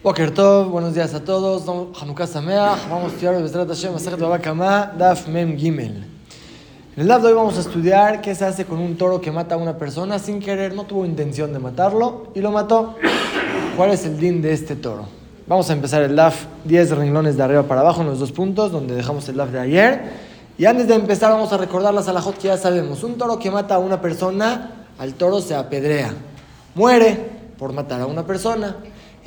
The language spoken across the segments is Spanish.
Tov, buenos días a todos. Hanukkah Sameach. Vamos a estudiar el Besrat Hashem, Masechet Baba Kama, Daf Mem Gimel. En el Daf de hoy vamos a estudiar qué se hace con un toro que mata a una persona sin querer, no tuvo intención de matarlo y lo mató. ¿Cuál es el din de este toro? Vamos a empezar el Daf 10 renglones de arriba para abajo en los dos puntos donde dejamos el Daf de ayer. Y antes de empezar vamos a recordar las alajot que ya sabemos. Un toro que mata a una persona, al toro se apedrea. Muere por matar a una persona.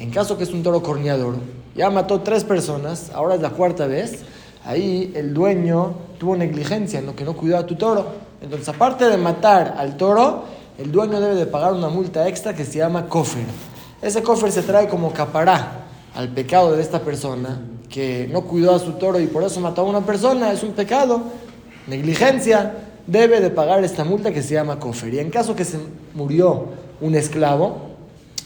En caso que es un toro corneador, ya mató tres personas, ahora es la cuarta vez, ahí el dueño tuvo negligencia en lo que no cuidó a tu toro. Entonces, aparte de matar al toro, el dueño debe de pagar una multa extra que se llama cofre. Ese cofre se trae como capará al pecado de esta persona que no cuidó a su toro y por eso mató a una persona, es un pecado, negligencia, debe de pagar esta multa que se llama cofre. Y en caso que se murió un esclavo,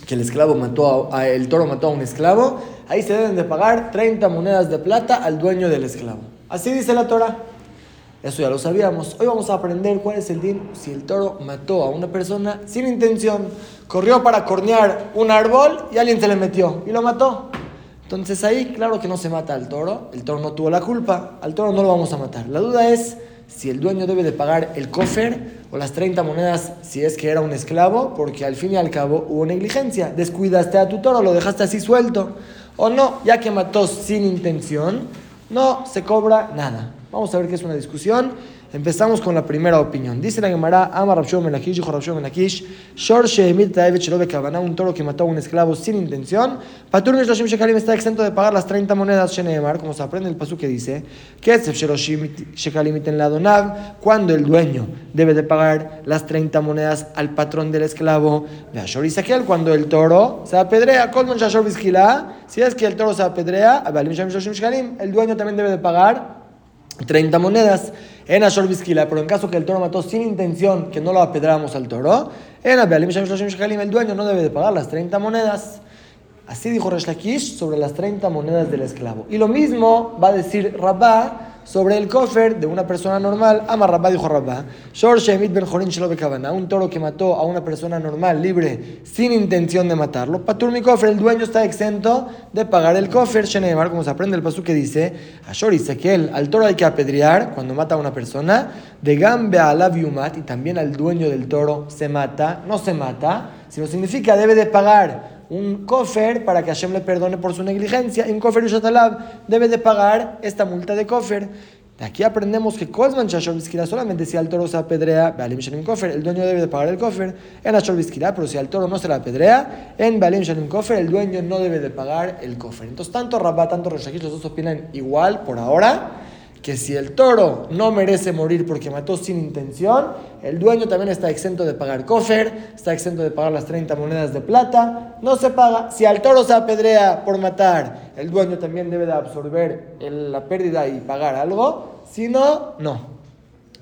que el esclavo mató a, el toro mató a un esclavo, ahí se deben de pagar 30 monedas de plata al dueño del esclavo. Así dice la Torah. Eso ya lo sabíamos. Hoy vamos a aprender cuál es el din si el toro mató a una persona sin intención. Corrió para cornear un árbol y alguien se le metió y lo mató. Entonces ahí, claro que no se mata al toro. El toro no tuvo la culpa. Al toro no lo vamos a matar. La duda es si el dueño debe de pagar el cofre o las 30 monedas si es que era un esclavo, porque al fin y al cabo hubo negligencia. Descuidaste a tu toro, lo dejaste así suelto. O no, ya que mató sin intención, no se cobra nada. Vamos a ver qué es una discusión. Empezamos con la primera opinión. Dice la Gemara, Ama Rabshon Melakish, dijo Rabshon Melakish, Shor Shehemit Taevet Shelobe Kavana, un toro que mató a un esclavo sin intención. Patur Mishloshim Shekalim está exento de pagar las 30 monedas Sheneemar, como se aprende el pasu que dice, Ketzef Sheloshim Shekalim en la Donav, cuando el dueño debe de pagar las 30 monedas al patrón del esclavo. Shor Isakel, cuando el toro se apedrea, Kolman Shashor Biskila, si es que el toro se apedrea, el dueño también debe de pagar 30 monedas en Ashor pero en caso que el toro mató sin intención que no lo apedramos al toro, en el dueño no debe de pagar las 30 monedas. Así dijo Resh Lakish sobre las 30 monedas del esclavo. Y lo mismo va a decir Rabá sobre el cofer de una persona normal. Ama Rabá dijo Rabá. Un toro que mató a una persona normal, libre, sin intención de matarlo. Patur mi cofer, el dueño está exento de pagar el cofer. Shenemar, como se aprende el paso que dice, Ashor dice que al toro hay que apedrear cuando mata a una persona. De gambe a la y también al dueño del toro se mata, no se mata, sino significa debe de pagar un kofer para que Hashem le perdone por su negligencia. Y un kofer Ushatalab debe de pagar esta multa de kofer. De aquí aprendemos que Kozman Shashor solamente si al toro se apedrea, Balim Shalim Kofer, el dueño debe de pagar el kofer en Ashor pero si al toro no se la apedrea, en Balim Shalim Kofer, el dueño no debe de pagar el kofer. Entonces, tanto Rabá, tanto Roshakish, los dos opinan igual por ahora que si el toro no merece morir porque mató sin intención, el dueño también está exento de pagar cofer, está exento de pagar las 30 monedas de plata, no se paga. Si al toro se apedrea por matar, el dueño también debe de absorber la pérdida y pagar algo, si no, no.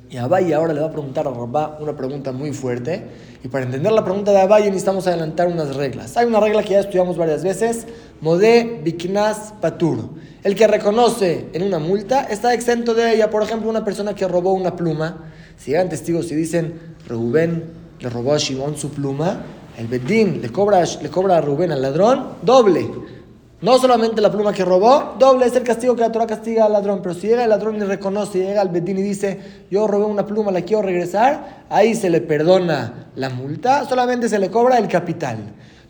Y Abaye ahora le va a preguntar a Rabá una pregunta muy fuerte. Y para entender la pregunta de Abaye necesitamos adelantar unas reglas. Hay una regla que ya estudiamos varias veces, Modé Biknas Patur. El que reconoce en una multa está exento de ella. Por ejemplo, una persona que robó una pluma, si llegan testigos y dicen, Rubén le robó a Shimon su pluma, el Bedín le cobra, le cobra a Rubén al ladrón doble. No solamente la pluma que robó, doble es el castigo que la Torah castiga al ladrón. Pero si llega el ladrón y reconoce, llega al Bedín y dice, yo robé una pluma, la quiero regresar, ahí se le perdona la multa, solamente se le cobra el capital.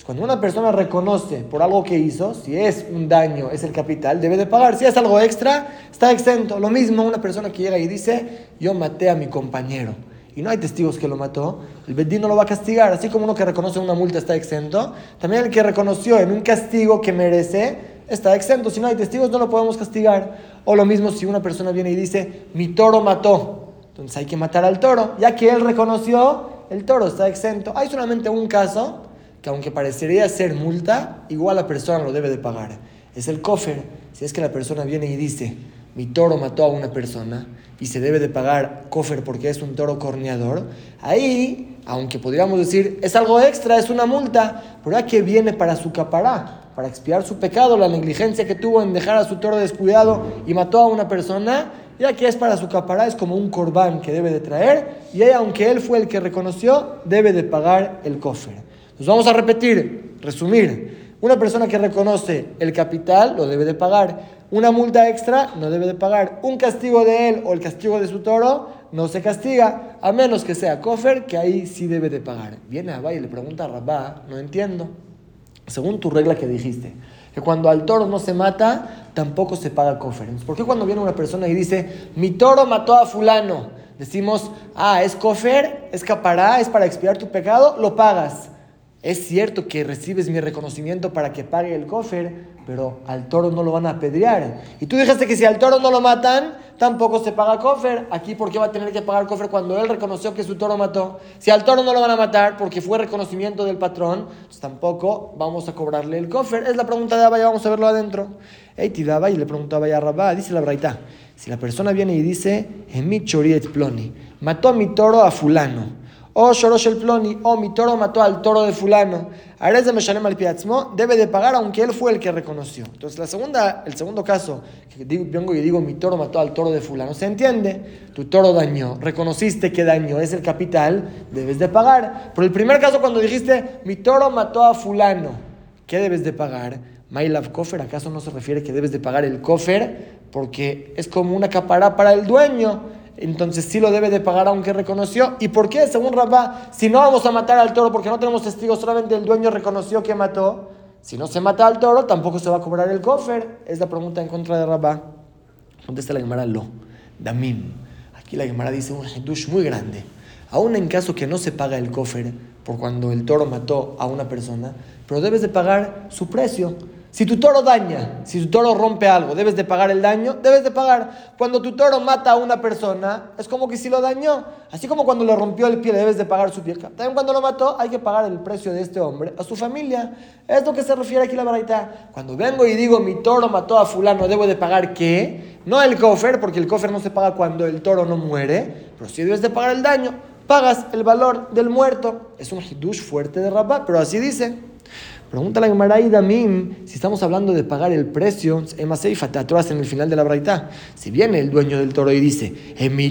Cuando una persona reconoce por algo que hizo, si es un daño, es el capital, debe de pagar. Si es algo extra, está exento. Lo mismo una persona que llega y dice, yo maté a mi compañero y no hay testigos que lo mató, el Bedín no lo va a castigar. Así como uno que reconoce una multa está exento, también el que reconoció en un castigo que merece está exento. Si no hay testigos, no lo podemos castigar. O lo mismo si una persona viene y dice, mi toro mató, entonces hay que matar al toro, ya que él reconoció, el toro está exento. Hay solamente un caso que aunque parecería ser multa, igual la persona lo debe de pagar. Es el cofer. Si es que la persona viene y dice, mi toro mató a una persona y se debe de pagar cofer porque es un toro corneador, ahí, aunque podríamos decir, es algo extra, es una multa, pero ¿a qué viene para su capará? Para expiar su pecado, la negligencia que tuvo en dejar a su toro descuidado y mató a una persona, ya que es para su capará, es como un corbán que debe de traer, y ahí, aunque él fue el que reconoció, debe de pagar el cofer. Nos vamos a repetir, resumir. Una persona que reconoce el capital lo debe de pagar. Una multa extra no debe de pagar. Un castigo de él o el castigo de su toro no se castiga, a menos que sea cofer, que ahí sí debe de pagar. Viene Abba y le pregunta a Rabá, no entiendo. Según tu regla que dijiste, que cuando al toro no se mata, tampoco se paga cofer. ¿Por qué cuando viene una persona y dice, mi toro mató a fulano? Decimos, ah, es cofer, es capará, es para expiar tu pecado, lo pagas. Es cierto que recibes mi reconocimiento para que pague el cofer, pero al toro no lo van a apedrear. Y tú dijiste que si al toro no lo matan, tampoco se paga cofer. Aquí, ¿por qué va a tener que pagar cofer cuando él reconoció que su toro mató? Si al toro no lo van a matar porque fue reconocimiento del patrón, pues tampoco vamos a cobrarle el cofer. Es la pregunta de Abaya, vamos a verlo adentro. Ey, daba y le preguntaba a Rabá, dice la braita. Si la persona viene y dice, mi choriet ploni, mató a mi toro a fulano o Shorosh el Ploni, o mi toro mató al toro de fulano. Arez de Meshalem al Piatzmo debe de pagar aunque él fue el que reconoció. Entonces, la segunda, el segundo caso, que digo, vengo y digo mi toro mató al toro de fulano, se entiende. Tu toro dañó, reconociste que dañó, es el capital, debes de pagar. Por el primer caso, cuando dijiste mi toro mató a fulano, ¿qué debes de pagar? Mailav Kofer, ¿acaso no se refiere que debes de pagar el Kofer? Porque es como una capará para el dueño entonces sí lo debe de pagar aunque reconoció. ¿Y por qué? Según Rabá, si no vamos a matar al toro porque no tenemos testigos, solamente el dueño reconoció que mató, si no se mata al toro, tampoco se va a cobrar el cofer. Es la pregunta en contra de Rabá. Contesta la Gemara Lo, Damim. Aquí la Gemara dice un hidush muy grande. Aún en caso que no se paga el cofer por cuando el toro mató a una persona, pero debes de pagar su precio. Si tu toro daña, si tu toro rompe algo, debes de pagar el daño, debes de pagar. Cuando tu toro mata a una persona, es como que si lo dañó. Así como cuando le rompió el pie, debes de pagar su pie. También cuando lo mató, hay que pagar el precio de este hombre a su familia. Es lo que se refiere aquí la baraita. Cuando vengo y digo mi toro mató a fulano, ¿debo de pagar qué? No el cofer, porque el cofer no se paga cuando el toro no muere, pero si debes de pagar el daño, pagas el valor del muerto. Es un hidush fuerte de Rabá, pero así dice. Pregunta la Gemara y Damim si estamos hablando de pagar el precio, Emaseifa, te en el final de la braita. Si viene el dueño del toro y dice,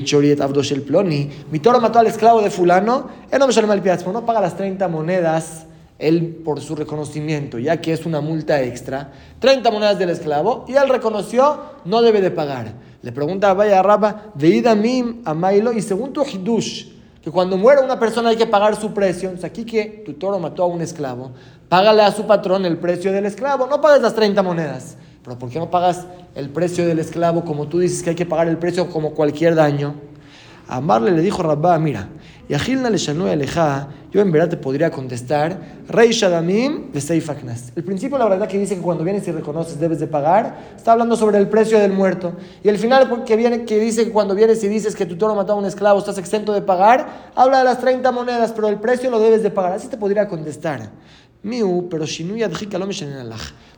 choriet el ploni, mi toro mató al esclavo de fulano, él no me llama el piazmo, no paga las 30 monedas él por su reconocimiento, ya que es una multa extra, 30 monedas del esclavo, y él reconoció, no debe de pagar. Le pregunta a Vaya Rabba, Veidamim a Mailo, y según tu hidush, que cuando muere una persona hay que pagar su precio. aquí que tu toro mató a un esclavo, págale a su patrón el precio del esclavo, no pagues las 30 monedas. Pero ¿por qué no pagas el precio del esclavo como tú dices que hay que pagar el precio como cualquier daño? A Marle le dijo Rabba, mira, y a Gilna le aleja, yo en verdad te podría contestar, Rey Shadamim de Seifaknas. El principio, la verdad, que dice que cuando vienes y reconoces debes de pagar, está hablando sobre el precio del muerto. Y el final, que, viene, que dice que cuando vienes y dices que tu toro mató a un esclavo, estás exento de pagar, habla de las 30 monedas, pero el precio lo debes de pagar. Así te podría contestar. Miu, pero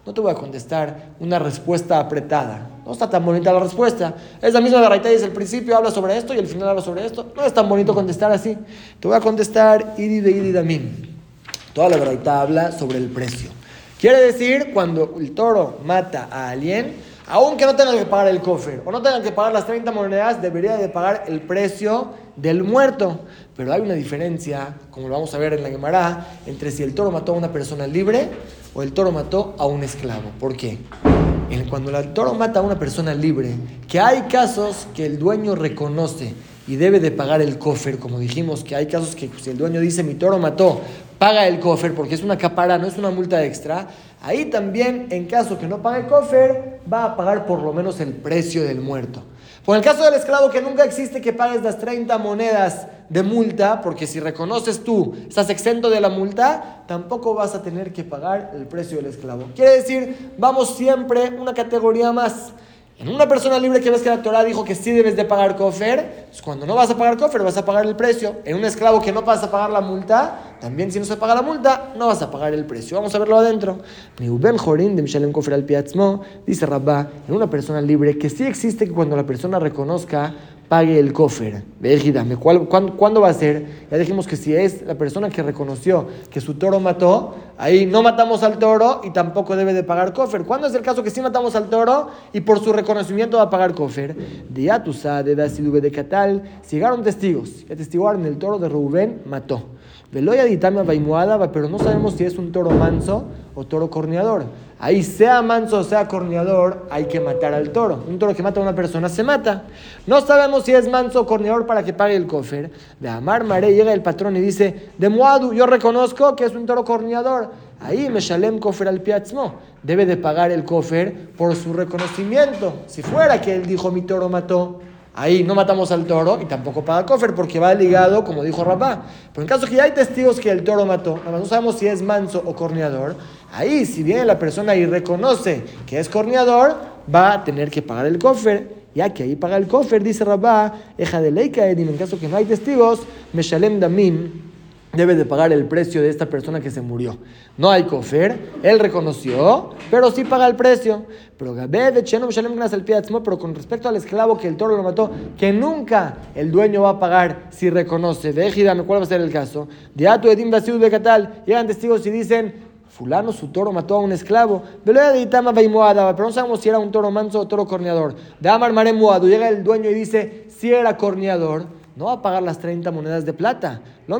no te voy a contestar una respuesta apretada. No está tan bonita la respuesta. Es la misma de dice el principio habla sobre esto y el final habla sobre esto. No es tan bonito contestar así. Te voy a contestar idi de. Toda la verdad habla sobre el precio. Quiere decir, cuando el toro mata a alguien, aunque no tengan que pagar el cofre o no tengan que pagar las 30 monedas, debería de pagar el precio del muerto. Pero hay una diferencia, como lo vamos a ver en la Gemara, entre si el toro mató a una persona libre o el toro mató a un esclavo. ¿Por qué? Cuando el toro mata a una persona libre, que hay casos que el dueño reconoce y debe de pagar el cofre, como dijimos, que hay casos que si el dueño dice mi toro mató, paga el cofre porque es una capara, no es una multa extra, ahí también en caso que no pague cofre, va a pagar por lo menos el precio del muerto. Por el caso del esclavo que nunca existe que pagues las 30 monedas de multa, porque si reconoces tú, estás exento de la multa, tampoco vas a tener que pagar el precio del esclavo. Quiere decir, vamos siempre una categoría más. En una persona libre que ves que la Torah dijo que sí debes de pagar cofer, pues cuando no vas a pagar cofer vas a pagar el precio. En un esclavo que no vas a pagar la multa, también si no se paga la multa, no vas a pagar el precio. Vamos a verlo adentro. Dice Rabba, en una persona libre que sí existe que cuando la persona reconozca pague el cofer. ¿cuándo, ¿cuándo va a ser? Ya dijimos que si es la persona que reconoció que su toro mató, ahí no matamos al toro y tampoco debe de pagar cofer. ¿Cuándo es el caso que sí matamos al toro y por su reconocimiento va a pagar cofer? De Atusa, de Dasidube, de Catal, llegaron testigos. Y atestiguaron el toro de Rubén mató. Veloya ditame vaimuada, pero no sabemos si es un toro manso o toro corneador. Ahí, sea manso o sea corneador, hay que matar al toro. Un toro que mata a una persona se mata. No sabemos si es manso o corneador para que pague el cofer. De Amar Mare llega el patrón y dice: De Muadu, yo reconozco que es un toro corneador. Ahí me shalem cofer al piatzmo. Debe de pagar el cofer por su reconocimiento. Si fuera que él dijo: Mi toro mató Ahí no matamos al toro y tampoco paga cofer porque va ligado, como dijo Rabá. Pero en caso que ya hay testigos que el toro mató, nada más no sabemos si es manso o corneador, ahí si viene la persona y reconoce que es corneador, va a tener que pagar el cofer. Ya que ahí paga el cofer, dice Rabá, eja de leika en caso que no hay testigos, me shalem damim debe de pagar el precio de esta persona que se murió. No hay cofer, él reconoció, pero sí paga el precio. Pero pero con respecto al esclavo que el toro lo mató, que nunca el dueño va a pagar si reconoce. Vejida, ¿cuál va a ser el caso? Diatu edim de Catal, llegan testigos y dicen, fulano su toro mató a un esclavo, pero no sabemos si era un toro manso o toro corneador. De Amar llega el dueño y dice, si era corneador, no va a pagar las 30 monedas de plata. Lo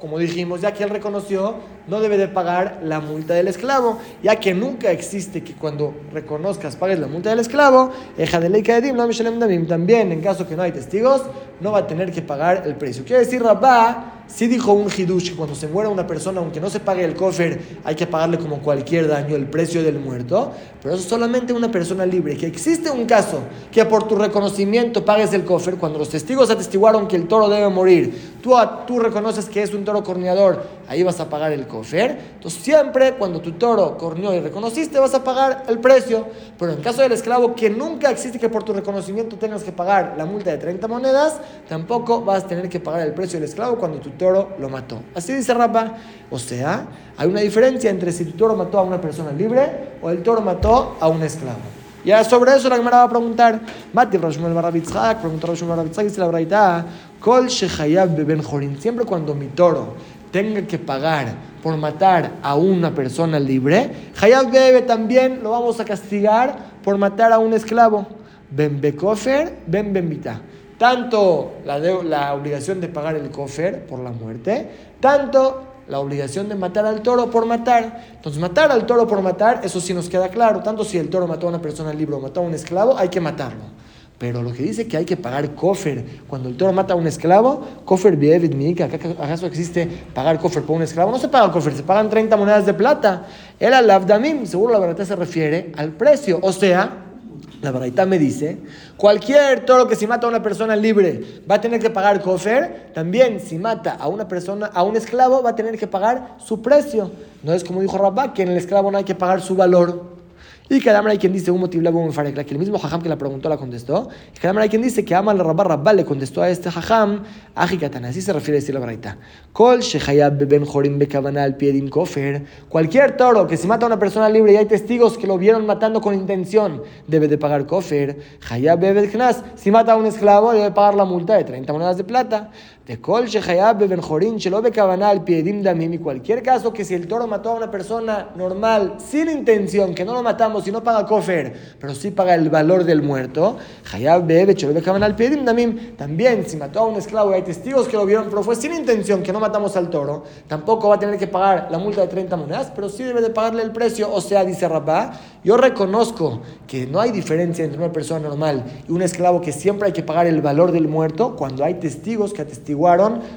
como dijimos, ya que él reconoció, no debe de pagar la multa del esclavo, ya que nunca existe que cuando reconozcas pagues la multa del esclavo, también en caso que no hay testigos, no va a tener que pagar el precio. Quiere decir, Rabá, si dijo un hidush que cuando se muera una persona, aunque no se pague el cofer, hay que pagarle como cualquier daño el precio del muerto, pero eso es solamente una persona libre. Que existe un caso que por tu reconocimiento pagues el cofer, cuando los testigos atestiguaron que el toro debe morir, tú, tú reconoces que es un toro corneador, ahí vas a pagar el cofer. Entonces siempre cuando tu toro corneó y reconociste, vas a pagar el precio. Pero en caso del esclavo, que nunca existe que por tu reconocimiento tengas que pagar la multa de 30 monedas, tampoco vas a tener que pagar el precio del esclavo cuando tu toro lo mató. Así dice Rapa. O sea, hay una diferencia entre si tu toro mató a una persona libre o el toro mató a un esclavo. Ya sobre eso la Gemara va a preguntar. Mati Rashmuel Barabitzhak, preguntó Rashmuel Barabitzhak, dice la Braita, Kol Shehayab Beben Jorin. Siempre cuando mi toro tenga que pagar por matar a una persona libre, Hayab Bebe también lo vamos a castigar por matar a un esclavo. Ben Bekofer, Ben Benvita. Tanto la, la obligación de pagar el kofer por la muerte, tanto la obligación de matar al toro por matar. Entonces, matar al toro por matar, eso sí nos queda claro. Tanto si el toro mató a una persona libre o mató a un esclavo, hay que matarlo. Pero lo que dice que hay que pagar cofer cuando el toro mata a un esclavo, cofer que ¿acaso existe pagar cofer por un esclavo? No se paga cofer, se pagan 30 monedas de plata. Era lavdamim, seguro la verdad se refiere al precio. O sea, la verdad me dice, cualquier toro que si mata a una persona libre va a tener que pagar cofer, también si mata a una persona, a un esclavo, va a tener que pagar su precio. No es como dijo Rabá, que en el esclavo no hay que pagar su valor. Y cada hay quien dice un motivo que el mismo jajam que la preguntó la contestó. Y cada hay quien dice que ama al rabá rabá le contestó a este jajam, ajikatana. Así se refiere a decir la braita. Kol shehayab beben jorim bekavana al kofer. Cualquier toro que si mata a una persona libre y hay testigos que lo vieron matando con intención, debe de pagar kofer. Hayab bebed knas. Si mata a un esclavo, debe pagar la multa de 30 monedas de plata. De kol shehayab beben jorim shelo al piedim damim. Y cualquier caso que si el toro mató a una persona normal, sin intención, que no lo matamos, si no paga cofer, pero sí paga el valor del muerto, también si mató a un esclavo y hay testigos que lo vieron, pero fue sin intención que no matamos al toro, tampoco va a tener que pagar la multa de 30 monedas, pero sí debe de pagarle el precio. O sea, dice Rabá, yo reconozco que no hay diferencia entre una persona normal y un esclavo que siempre hay que pagar el valor del muerto cuando hay testigos que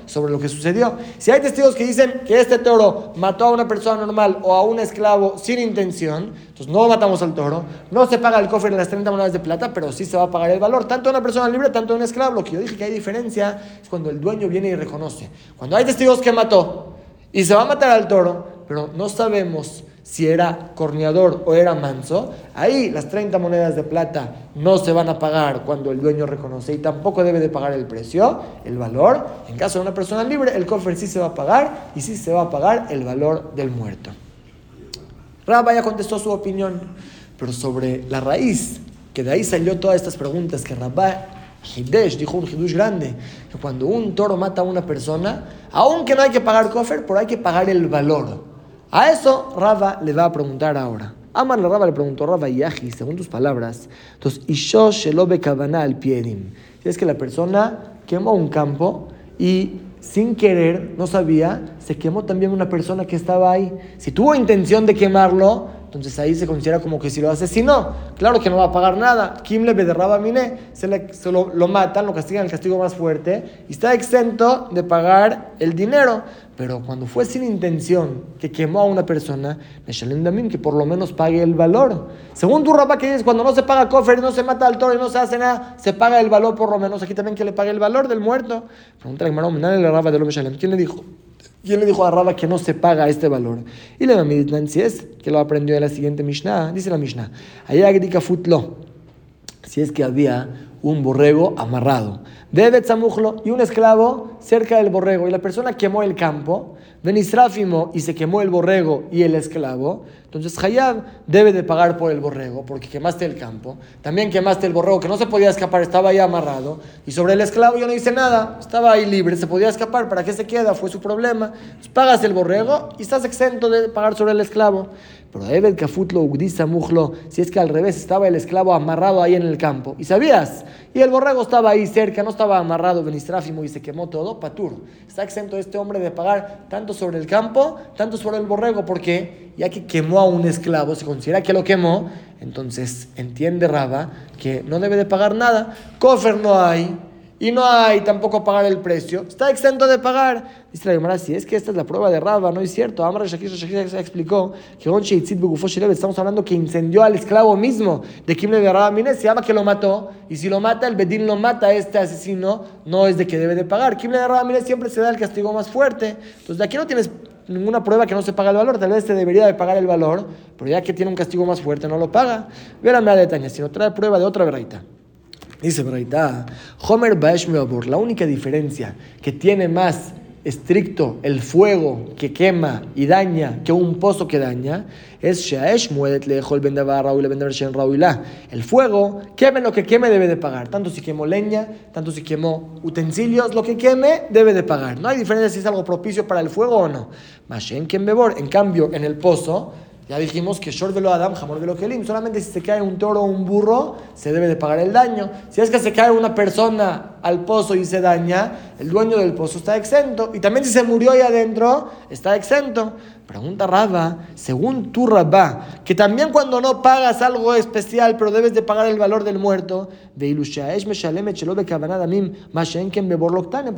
sobre lo que sucedió. Si hay testigos que dicen que este toro mató a una persona normal o a un esclavo sin intención, entonces no matamos al toro, no se paga el cofre de las 30 monedas de plata, pero sí se va a pagar el valor, tanto de una persona libre, tanto de un esclavo. Lo que yo dije que hay diferencia es cuando el dueño viene y reconoce. Cuando hay testigos que mató y se va a matar al toro, pero no sabemos si era corneador o era manso, ahí las 30 monedas de plata no se van a pagar cuando el dueño reconoce y tampoco debe de pagar el precio, el valor. En caso de una persona libre, el cofre sí se va a pagar y sí se va a pagar el valor del muerto. Rabba ya contestó su opinión, pero sobre la raíz, que de ahí salió todas estas preguntas, que Rabba Hidesh dijo un Hidush grande, que cuando un toro mata a una persona, aunque no hay que pagar cofer, pero hay que pagar el valor. A eso Rabba le va a preguntar ahora. Amar la le preguntó Rabba Yahi, según tus palabras, entonces, Isho Kavana al Piedim. Es que la persona quemó un campo y sin querer, no sabía, se quemó también una persona que estaba ahí. Si tuvo intención de quemarlo, entonces ahí se considera como que si lo asesinó. Claro que no va a pagar nada. Kim le derraba mine, se, le, se lo, lo, matan, lo castigan el castigo más fuerte y está exento de pagar el dinero. Pero cuando fue sin intención que quemó a una persona, que por lo menos pague el valor. Según tu ropa que dices, cuando no se paga cofer y no se mata al toro y no se hace nada, se paga el valor por lo menos. Aquí también que le pague el valor del muerto. Pregunta de ¿quién le dijo? ¿Quién le dijo a Raba que no se paga este valor? Y le mamiditnan si es que lo aprendió en la siguiente Mishnah, dice la Mishnah, allá futlo, si es que había un borrego amarrado de Tzamujlo y un esclavo cerca del borrego. Y la persona quemó el campo, Benisrafimo y se quemó el borrego y el esclavo. Entonces Hayab debe de pagar por el borrego porque quemaste el campo. También quemaste el borrego que no se podía escapar, estaba ahí amarrado. Y sobre el esclavo yo no hice nada, estaba ahí libre, se podía escapar. ¿Para qué se queda? Fue su problema. pagas el borrego y estás exento de pagar sobre el esclavo. Pero Ebed Kafutlo Ugdisa Mujlo, si es que al revés estaba el esclavo amarrado ahí en el campo. Y sabías, y el borrego estaba ahí cerca, no estaba amarrado, Benistráfimo, y se quemó todo, Patur. Está exento este hombre de pagar tanto sobre el campo, tanto sobre el borrego, porque ya que quemó a un esclavo, se considera que lo quemó, entonces entiende Raba que no debe de pagar nada. Cofer no hay, y no hay tampoco pagar el precio, está exento de pagar. Dice la Gemara, si es que esta es la prueba de Rabba, no es cierto. Amar Shakir se explicó que estamos hablando que incendió al esclavo mismo de Kimle de Rabba Mine, se llama que lo mató, y si lo mata, el Bedín lo mata, este asesino no es de que debe de pagar. Kimle de Rabba Mine siempre se da el castigo más fuerte. Entonces de aquí no tienes ninguna prueba que no se paga el valor, tal vez te debería de pagar el valor, pero ya que tiene un castigo más fuerte no lo paga. Vérame a detalle, sino trae prueba de otra verdad. Dice Braita, Homer Baesh la única diferencia que tiene más estricto el fuego que quema y daña que un pozo que daña es Shaesh Muedet Lejol El fuego, queme lo que queme, debe de pagar. Tanto si quemó leña, tanto si quemó utensilios, lo que queme, debe de pagar. No hay diferencia si es algo propicio para el fuego o no. Mashen Bebor, en cambio, en el pozo, ya dijimos que Shor velo Adam, Jamor velo Kelim. Solamente si se cae un toro o un burro, se debe de pagar el daño. Si es que se cae una persona al pozo y se daña, el dueño del pozo está exento. Y también si se murió ahí adentro, está exento. Pregunta Rabba, según tu Rabba, que también cuando no pagas algo especial, pero debes de pagar el valor del muerto, de ¿por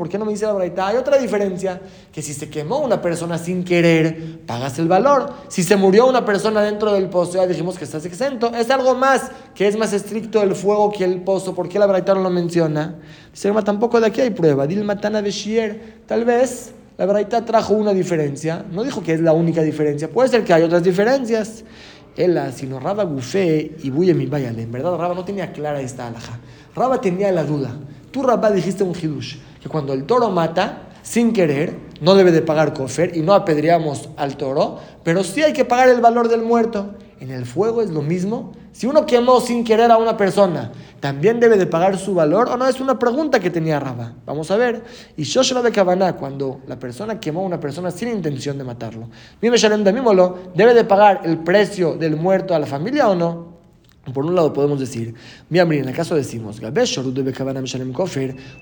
qué no me dice la braita? Hay otra diferencia, que si se quemó una persona sin querer, pagas el valor. Si se murió una persona dentro del pozo, ya dijimos que estás exento. Es algo más, que es más estricto el fuego que el pozo. ¿Por qué la braita no lo menciona? Dice, tampoco de aquí hay prueba. Dil matana de Shier, tal vez la Braita trajo una diferencia, no dijo que es la única diferencia, puede ser que hay otras diferencias. Ella, sino Raba Gufé y Buyemi Bayale. En verdad, Raba no tenía clara esta alhaja. Raba tenía la duda. Tú, Raba, dijiste un hidush, que cuando el toro mata, sin querer, no debe de pagar cofer y no apedreamos al toro, pero sí hay que pagar el valor del muerto. En el fuego es lo mismo. Si uno quemó sin querer a una persona, ¿también debe de pagar su valor o no? Es una pregunta que tenía Raba. Vamos a ver. Y Shoshua de Kavaná, cuando la persona quemó a una persona sin intención de matarlo, ¿debe de pagar el precio del muerto a la familia o no? Por un lado podemos decir, mi en el caso decimos,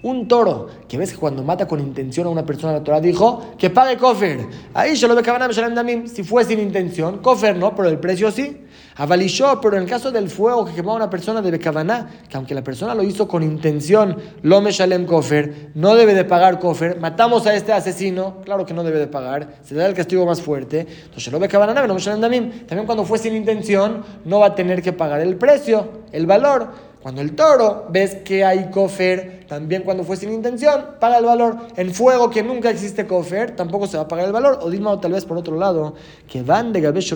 un toro, que ves que cuando mata con intención a una persona, la Torah dijo que pague kofer. Ahí yo lo ve si fue sin intención, kofer no, pero el precio sí. Avalishó, pero en el caso del fuego que quemó a una persona de Bekavaná, que aunque la persona lo hizo con intención, lo Shalem Kofer, no debe de pagar Kofer, matamos a este asesino, claro que no debe de pagar, se da el castigo más fuerte. Entonces, lo Bekavaná, no Damim, también cuando fue sin intención, no va a tener que pagar el precio, el valor. Cuando el toro ves que hay cofer, también cuando fue sin intención, paga el valor. En fuego que nunca existe cofer, tampoco se va a pagar el valor. O dime tal vez por otro lado, que van de Gabesh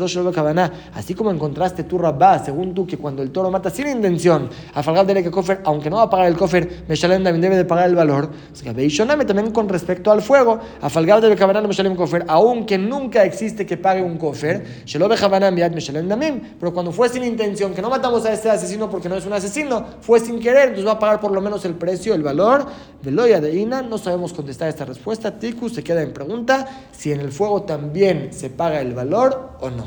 así como encontraste tu rabá, según tú, que cuando el toro mata sin intención, a falgar de cofer, aunque no va a pagar el cofer, Meshalem también debe de pagar el valor. también con respecto al fuego, a falgar de Kabaná Meshalem cofer, aunque nunca existe que pague un cofer, pero cuando fue sin intención, que no matamos a este asesino porque no es un asesino, fue sin querer, entonces va a pagar por lo menos el precio, el valor. Veloya de Ina, no sabemos contestar esta respuesta. Tiku se queda en pregunta si en el fuego también se paga el valor o no.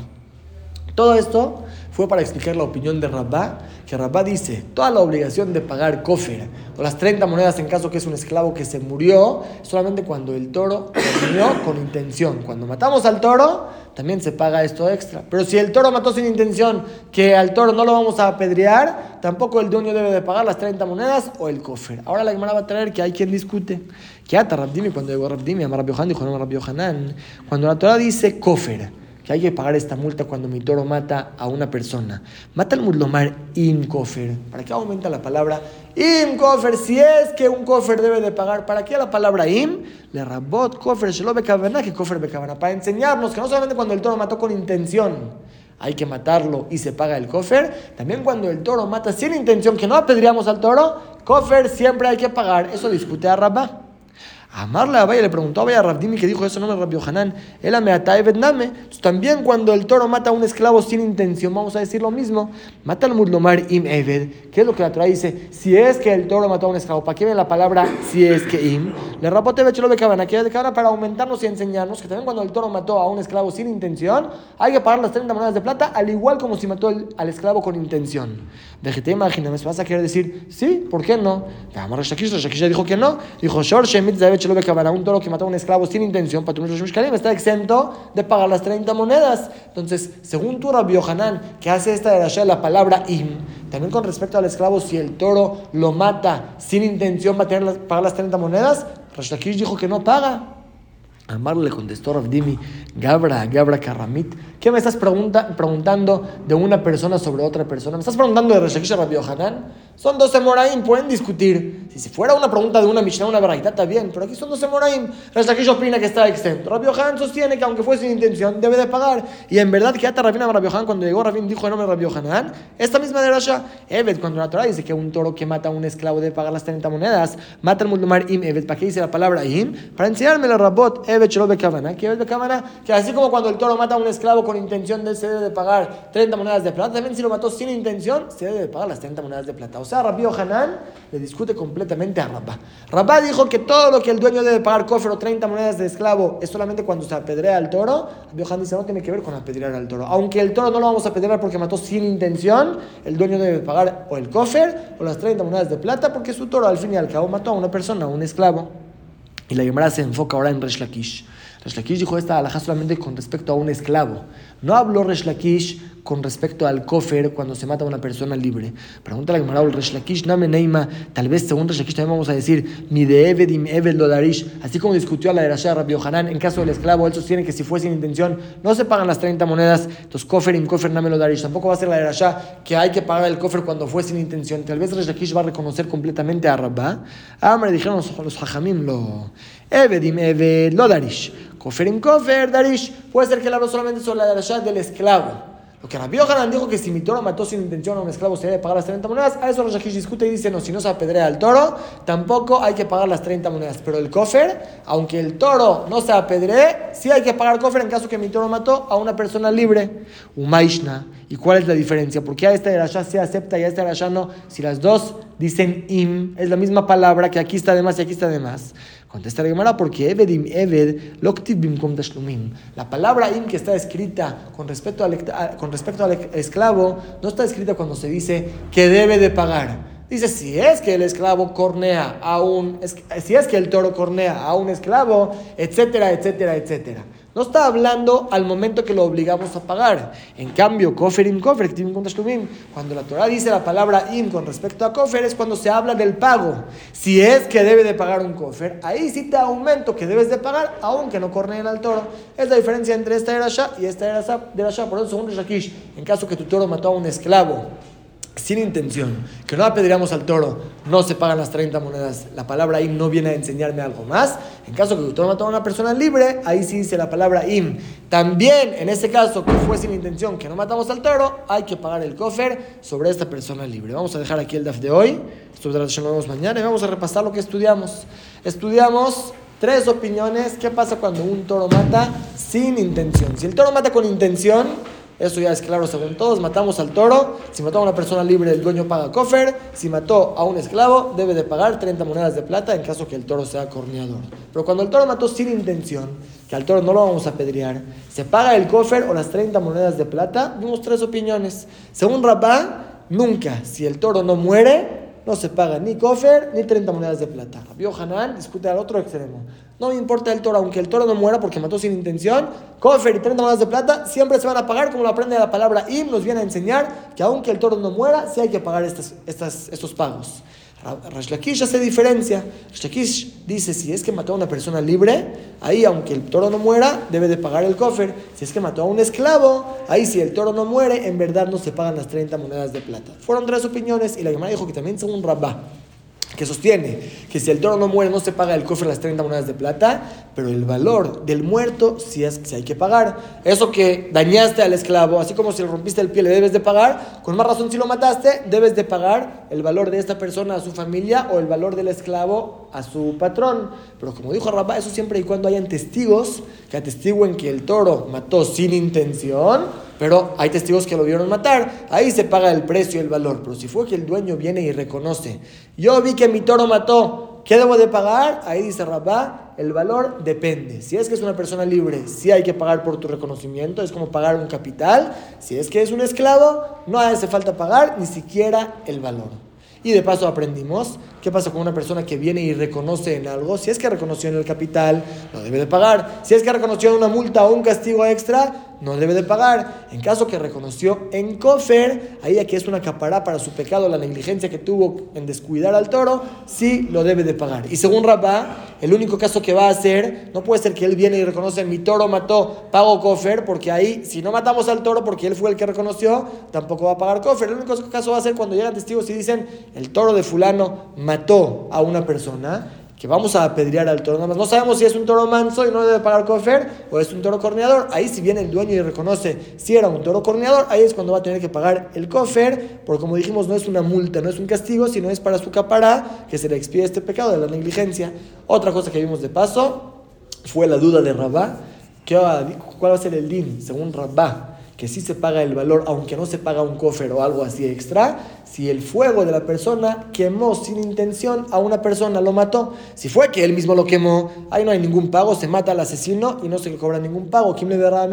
Todo esto fue para explicar la opinión de Rabá, que Rabá dice, toda la obligación de pagar kofir o las 30 monedas en caso que es un esclavo que se murió, solamente cuando el toro murió con intención. Cuando matamos al toro, también se paga esto extra. Pero si el toro mató sin intención, que al toro no lo vamos a apedrear, tampoco el dueño debe de pagar las 30 monedas o el kofir. Ahora la Gemara va a traer que hay quien discute. Que ata Rabdimi, cuando llegó Rabdimi, a Rabbi dijo no Rabbi cuando la Torah dice kofir, que hay que pagar esta multa cuando mi toro mata a una persona. Mata el mudlomar im kofer. ¿Para qué aumenta la palabra im kofer? Si es que un kofer debe de pagar, ¿para qué la palabra im? Le rabot kofer, shelo bekavana, que kofer bekavana. Para enseñarnos que no solamente cuando el toro mató con intención, hay que matarlo y se paga el kofer. También cuando el toro mata sin intención, que no apedreamos al toro, kofer siempre hay que pagar. Eso discute a Rabba. Amarle a le preguntó a Abaya a Rabdimi que dijo eso no me Rabbi Hanan, él me Vietname. También cuando el toro mata a un esclavo sin intención, vamos a decir lo mismo. Mata al mudlomar im eved. ¿Qué es lo que la Torah dice? Si es que el toro mató a un esclavo, ¿para qué viene la palabra si es que im? Le rapote bechelo cabana, que de cabana para aumentarnos y enseñarnos que también cuando el toro mató a un esclavo sin intención, hay que pagar las 30 monedas de plata, al igual como si mató al esclavo con intención. Vejete, imagíname, vas a querer decir, sí, ¿por qué no? Vamos, Rashakish, Rashakish dijo que no. Dijo, Shor Shemit ve un toro que mató a un esclavo sin intención, está exento de pagar las 30 monedas. Entonces, según tu Rabbi Yohanan, que hace esta de la palabra im, también con respecto al esclavo, si el toro lo mata sin intención, va a tener pagar las 30 monedas, Rashakish dijo que no paga. Amar le contestó Rabdimi, Gabra, Gabra Karamit, ¿qué me estás preguntando de una persona sobre otra persona? ¿Me estás preguntando de Reshakish Rabbi Yohanan? Son 12 Moraim, pueden discutir. Si, fuera una pregunta de una Mishnah, una Baraita, está bien, pero aquí son 12 Moraim. Reshakish opina que está exento. Rabbi Yohanan sostiene que aunque fue sin intención, debe de pagar. Y en verdad, que hasta Rabina Rabbi Yohanan, cuando llegó Rabin, dijo el nombre de Rabbi Yohanan, esta misma de Rasha, Evet, cuando la Torah dice que un toro que mata a un esclavo debe pagar las 30 monedas, mata al Mulmar Im Evet, ¿para qué dice la palabra Im? Para enseñarme la Rabot, Evet que Evet que así como cuando el toro mata a un esclavo con intención, de, se debe de pagar 30 monedas de plata, también si lo mató sin intención, se debe de pagar las 30 monedas de plata. O sea, Rabbi Hanan le discute completamente a Rabá. Rabá dijo que todo lo que el dueño debe pagar cofre o 30 monedas de esclavo es solamente cuando se apedrea al toro. Rabbi Hanan dice no tiene que ver con apedrear al toro. Aunque el toro no lo vamos a apedrear porque mató sin intención, el dueño debe pagar o el cofre o las 30 monedas de plata porque su toro al fin y al cabo mató a una persona, a un esclavo. Y la Gemara se enfoca ahora en Resh Lakish. Resh Lakish dijo esta alhaja solamente con respecto a un esclavo. No habló Resh Lakish con respecto al kofer cuando se mata a una persona libre. Pregunta la Gemara, Resh Lakish name neima, tal vez según Resh Lakish también vamos a decir, mi de Eved im Eved lo darish, así como discutió a la de Rabbi Yohanan, en caso del esclavo, él sostiene que si fue sin intención, no se pagan las 30 monedas, entonces kofer im kofer name lo darish, tampoco va a ser la de Rasha que hay que pagar el kofer cuando fue sin intención, tal vez Resh Lakish va a reconocer completamente a Rabba, ah, me dijeron los, los hajamim lo... Eved im Eved lo darish. Kofer im kofer darish. Puede ser que él habló solamente sobre la de del esclavo. Lo que Rabbi Yohanan dijo que si mi toro mató sin intención a un esclavo se debe pagar las 30 monedas, a eso los Rajish discute y dice, no, si no se apedrea al toro, tampoco hay que pagar las 30 monedas. Pero el kofer, aunque el toro no se apedree, sí hay que pagar kofer en caso que mi toro mató a una persona libre. Umaishna. ¿Y cuál es la diferencia? Porque a esta de allá se acepta y a esta de allá no. Si las dos dicen im, es la misma palabra que aquí está de más y aquí está de más. Contesta la Gemara porque Evedim Eved Tashlumim. La palabra im que está escrita con respecto, al, con respecto al esclavo no está escrita cuando se dice que debe de pagar. Dice, si es que el esclavo cornea a un, si es que el toro cornea a un esclavo, etcétera, etcétera, etcétera. No está hablando al momento que lo obligamos a pagar. En cambio, koferim kofer, cuando la Torah dice la palabra im con respecto a kofer, es cuando se habla del pago. Si es que debe de pagar un kofer, ahí sí te aumento que debes de pagar, aunque no corneen al toro. Es la diferencia entre esta era y esta era Por eso, según Shakish, en caso que tu toro mató a un esclavo, sin intención, que no apedreamos al toro, no se pagan las 30 monedas. La palabra im no viene a enseñarme algo más. En caso que el toro mató a una persona libre, ahí sí dice la palabra im. También, en ese caso, que fue sin intención, que no matamos al toro, hay que pagar el cofer sobre esta persona libre. Vamos a dejar aquí el DAF de hoy. Esto lo vemos mañana y vamos a repasar lo que estudiamos. Estudiamos tres opiniones. ¿Qué pasa cuando un toro mata sin intención? Si el toro mata con intención, Eso ya es claro según todos. Matamos al toro. Si mató a una persona libre, el dueño paga cofer. Si mató a un esclavo, debe de pagar 30 monedas de plata en caso que el toro sea corneador. Pero cuando el toro mató sin intención, que al toro no lo vamos a apedrear, se paga el cofer o las 30 monedas de plata. Vimos tres opiniones. Según Rabá, nunca, si el toro no muere, no se paga ni cofer ni 30 monedas de plata. Rabbi Hanan discute al otro extremo. No me importa el toro, aunque el toro no muera porque mató sin intención, cofer y 30 monedas de plata siempre se van a pagar, como lo aprende la palabra im, nos viene a enseñar que aunque el toro no muera, sí hay que pagar estas, estos pagos. Rashlakish hace diferencia. Rashlakish dice, si es que mató a una persona libre, ahí aunque el toro no muera, debe de pagar el cofer. Si es que mató a un esclavo, ahí si el toro no muere, en verdad no se pagan las 30 monedas de plata. Fueron tres opiniones y la Gemara dijo que también son un rabá que sostiene que si el toro no muere no se paga el cofre las 30 monedas de plata, pero el valor del muerto sí es que hay que pagar. Eso que dañaste al esclavo, así como si le rompiste el pie le debes de pagar, con más razón si lo mataste, debes de pagar el valor de esta persona a su familia o el valor del esclavo a su patrón. Pero como dijo Rabá, eso siempre y cuando hayan testigos que atestiguen que el toro mató sin intención pero hay testigos que lo vieron matar, ahí se paga el precio y el valor. Pero si fue que el dueño viene y reconoce, yo vi que mi toro mató, ¿qué debo de pagar? Ahí dice Rabá, el valor depende. Si es que es una persona libre, sí hay que pagar por tu reconocimiento, es como pagar un capital. Si es que es un esclavo, no hace falta pagar ni siquiera el valor. Y de paso aprendimos qué pasa con una persona que viene y reconoce en algo. Si es que reconoció en el capital, no debe de pagar. Si es que reconoció en una multa o un castigo extra, no debe de pagar. En caso que reconoció en cofer, ahí aquí es una capará para su pecado, la negligencia que tuvo en descuidar al toro, sí lo debe de pagar. Y según Rabá, el único caso que va a hacer, no puede ser que él viene y reconoce, mi toro mató, pago cofer, porque ahí, si no matamos al toro porque él fue el que reconoció, tampoco va a pagar cofer. El único caso va a ser cuando llegan testigos y dicen, el toro de fulano mató a una persona que vamos a apedrear al toro. Nada más no sabemos si es un toro manso y no debe pagar cofer o es un toro corneador. Ahí si viene el dueño y reconoce si era un toro corneador, ahí es cuando va a tener que pagar el cofer, porque como dijimos no es una multa, no es un castigo, sino es para su capará que se le expide este pecado de la negligencia. Otra cosa que vimos de paso fue la duda de Rabá. ¿Cuál va a ser el din según Rabá? Que sí se paga el valor, aunque no se paga un cofre o algo así extra, si el fuego de la persona quemó sin intención a una persona, lo mató. Si fue que él mismo lo quemó, ahí no hay ningún pago, se mata al asesino y no se cobra ningún pago. ¿Quién le dará?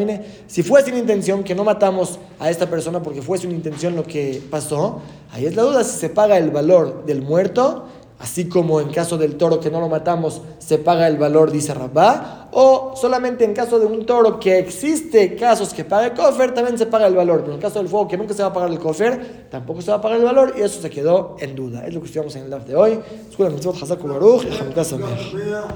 Si fue sin intención, que no matamos a esta persona porque fue sin intención lo que pasó, ahí es la duda si se paga el valor del muerto Así como en caso del toro que no lo matamos se paga el valor, dice Rabá, o solamente en caso de un toro que existe casos que paga el cofer, también se paga el valor. Pero en caso del fuego que nunca se va a pagar el cofer, tampoco se va a pagar el valor y eso se quedó en duda. Es lo que estudiamos en el DAF de hoy.